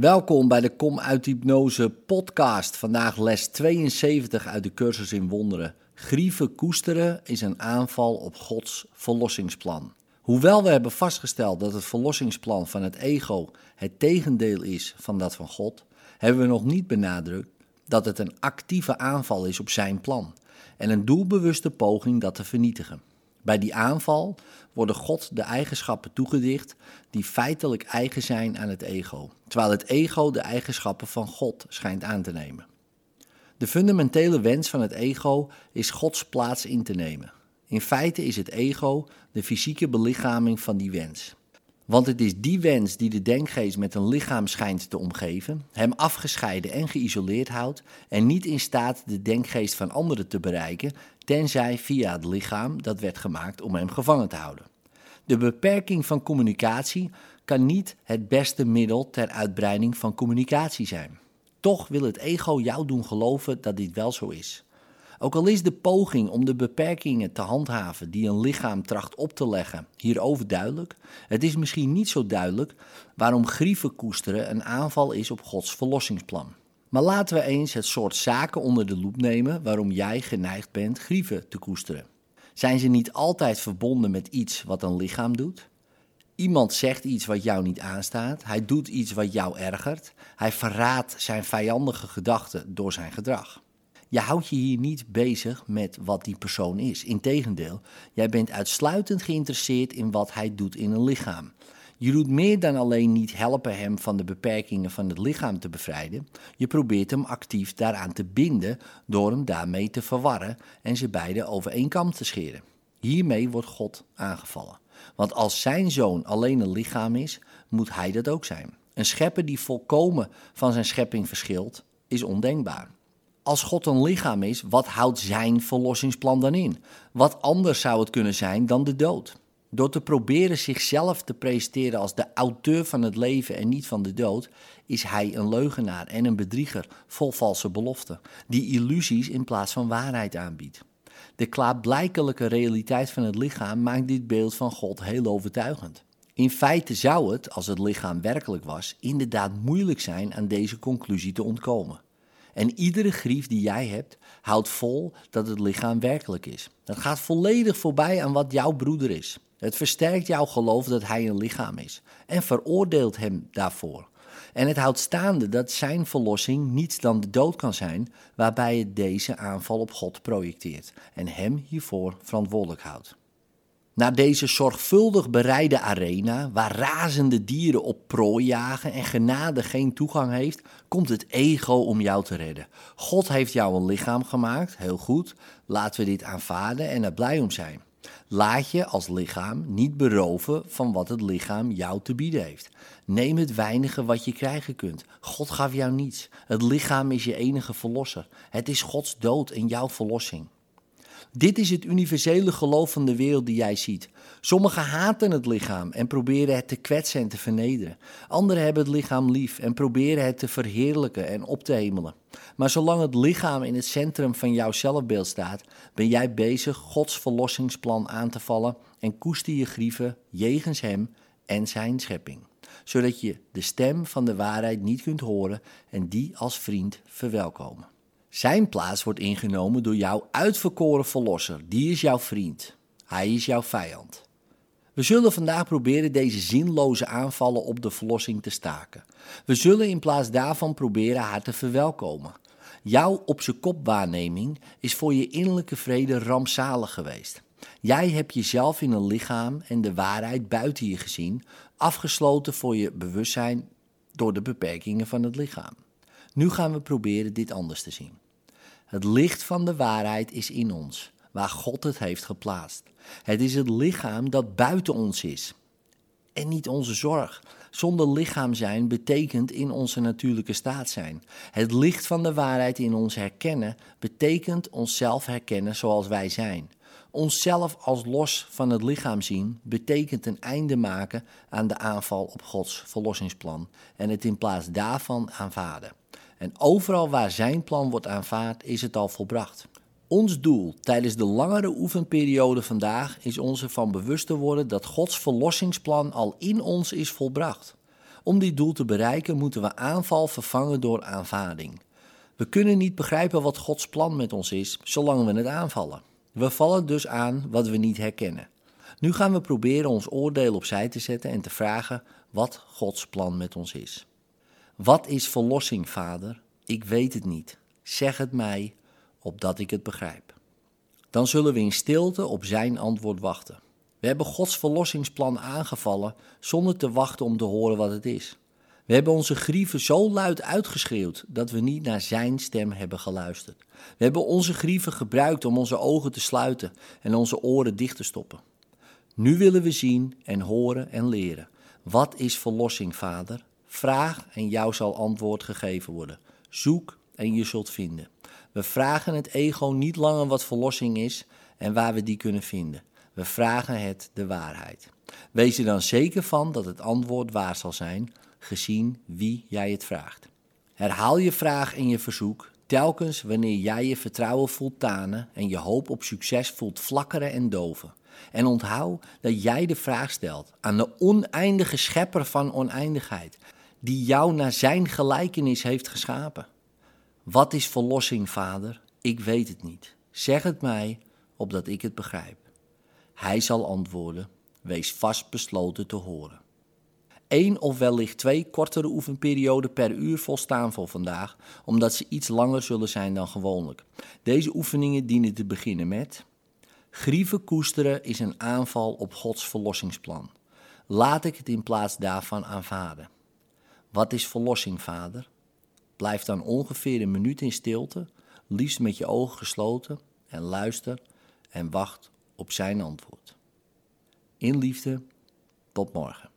Welkom bij de Kom uit Hypnose podcast. Vandaag les 72 uit de cursus in wonderen. Grieven koesteren is een aanval op Gods verlossingsplan. Hoewel we hebben vastgesteld dat het verlossingsplan van het ego het tegendeel is van dat van God, hebben we nog niet benadrukt dat het een actieve aanval is op zijn plan en een doelbewuste poging dat te vernietigen. Bij die aanval worden God de eigenschappen toegedicht die feitelijk eigen zijn aan het ego, terwijl het ego de eigenschappen van God schijnt aan te nemen. De fundamentele wens van het ego is Gods plaats in te nemen. In feite is het ego de fysieke belichaming van die wens. Want het is die wens die de denkgeest met een lichaam schijnt te omgeven, hem afgescheiden en geïsoleerd houdt en niet in staat de denkgeest van anderen te bereiken, tenzij via het lichaam dat werd gemaakt om hem gevangen te houden. De beperking van communicatie kan niet het beste middel ter uitbreiding van communicatie zijn. Toch wil het ego jou doen geloven dat dit wel zo is. Ook al is de poging om de beperkingen te handhaven die een lichaam tracht op te leggen hierover duidelijk, het is misschien niet zo duidelijk waarom grieven koesteren een aanval is op Gods verlossingsplan. Maar laten we eens het soort zaken onder de loep nemen waarom jij geneigd bent grieven te koesteren. Zijn ze niet altijd verbonden met iets wat een lichaam doet? Iemand zegt iets wat jou niet aanstaat, hij doet iets wat jou ergert, hij verraadt zijn vijandige gedachten door zijn gedrag. Je houdt je hier niet bezig met wat die persoon is. Integendeel, jij bent uitsluitend geïnteresseerd in wat hij doet in een lichaam. Je doet meer dan alleen niet helpen hem van de beperkingen van het lichaam te bevrijden. Je probeert hem actief daaraan te binden door hem daarmee te verwarren en ze beiden over één kam te scheren. Hiermee wordt God aangevallen. Want als zijn zoon alleen een lichaam is, moet hij dat ook zijn. Een schepper die volkomen van zijn schepping verschilt, is ondenkbaar. Als God een lichaam is, wat houdt zijn verlossingsplan dan in? Wat anders zou het kunnen zijn dan de dood? Door te proberen zichzelf te presenteren als de auteur van het leven en niet van de dood, is hij een leugenaar en een bedrieger vol valse beloften, die illusies in plaats van waarheid aanbiedt. De klaarblijkelijke realiteit van het lichaam maakt dit beeld van God heel overtuigend. In feite zou het, als het lichaam werkelijk was, inderdaad moeilijk zijn aan deze conclusie te ontkomen. En iedere grief die jij hebt, houdt vol dat het lichaam werkelijk is. Dat gaat volledig voorbij aan wat jouw broeder is. Het versterkt jouw geloof dat hij een lichaam is en veroordeelt hem daarvoor. En het houdt staande dat zijn verlossing niets dan de dood kan zijn, waarbij het deze aanval op God projecteert en hem hiervoor verantwoordelijk houdt. Naar deze zorgvuldig bereide arena, waar razende dieren op prooi jagen en genade geen toegang heeft, komt het ego om jou te redden. God heeft jou een lichaam gemaakt, heel goed, laten we dit aanvaarden en er blij om zijn. Laat je als lichaam niet beroven van wat het lichaam jou te bieden heeft. Neem het weinige wat je krijgen kunt. God gaf jou niets. Het lichaam is je enige verlosser. Het is Gods dood en jouw verlossing. Dit is het universele geloof van de wereld die jij ziet. Sommigen haten het lichaam en proberen het te kwetsen en te vernederen. Anderen hebben het lichaam lief en proberen het te verheerlijken en op te hemelen. Maar zolang het lichaam in het centrum van jouw zelfbeeld staat, ben jij bezig Gods verlossingsplan aan te vallen en koester je grieven jegens Hem en Zijn schepping. Zodat je de stem van de waarheid niet kunt horen en die als vriend verwelkomen. Zijn plaats wordt ingenomen door jouw uitverkoren verlosser. Die is jouw vriend. Hij is jouw vijand. We zullen vandaag proberen deze zinloze aanvallen op de verlossing te staken. We zullen in plaats daarvan proberen haar te verwelkomen. Jouw op zijn kop waarneming is voor je innerlijke vrede rampzalig geweest. Jij hebt jezelf in een lichaam en de waarheid buiten je gezien, afgesloten voor je bewustzijn door de beperkingen van het lichaam. Nu gaan we proberen dit anders te zien. Het licht van de waarheid is in ons, waar God het heeft geplaatst. Het is het lichaam dat buiten ons is. En niet onze zorg. Zonder lichaam zijn betekent in onze natuurlijke staat zijn. Het licht van de waarheid in ons herkennen betekent onszelf herkennen zoals wij zijn. Onszelf als los van het lichaam zien betekent een einde maken aan de aanval op Gods verlossingsplan en het in plaats daarvan aanvaarden. En overal waar zijn plan wordt aanvaard, is het al volbracht. Ons doel tijdens de langere oefenperiode vandaag is ons ervan bewust te worden dat Gods verlossingsplan al in ons is volbracht. Om dit doel te bereiken moeten we aanval vervangen door aanvaarding. We kunnen niet begrijpen wat Gods plan met ons is, zolang we het aanvallen. We vallen dus aan wat we niet herkennen. Nu gaan we proberen ons oordeel opzij te zetten en te vragen wat Gods plan met ons is. Wat is verlossing, Vader? Ik weet het niet. Zeg het mij, opdat ik het begrijp. Dan zullen we in stilte op zijn antwoord wachten. We hebben Gods verlossingsplan aangevallen zonder te wachten om te horen wat het is. We hebben onze grieven zo luid uitgeschreeuwd dat we niet naar zijn stem hebben geluisterd. We hebben onze grieven gebruikt om onze ogen te sluiten en onze oren dicht te stoppen. Nu willen we zien en horen en leren. Wat is verlossing, Vader? Vraag en jou zal antwoord gegeven worden. Zoek en je zult vinden. We vragen het ego niet langer wat verlossing is en waar we die kunnen vinden. We vragen het de waarheid. Wees er dan zeker van dat het antwoord waar zal zijn, gezien wie jij het vraagt. Herhaal je vraag en je verzoek telkens wanneer jij je vertrouwen voelt tanen en je hoop op succes voelt flakkeren en doven. En onthoud dat jij de vraag stelt aan de oneindige schepper van oneindigheid, die jou naar zijn gelijkenis heeft geschapen. Wat is verlossing, vader? Ik weet het niet. Zeg het mij, opdat ik het begrijp. Hij zal antwoorden, wees vastbesloten te horen. Eén of wellicht twee kortere oefenperioden per uur volstaan voor vandaag, omdat ze iets langer zullen zijn dan gewoonlijk. Deze oefeningen dienen te beginnen met Grieven koesteren is een aanval op Gods verlossingsplan. Laat ik het in plaats daarvan aanvaarden. Wat is verlossing, vader? Blijf dan ongeveer een minuut in stilte, liefst met je ogen gesloten, en luister en wacht op zijn antwoord. In liefde, tot morgen.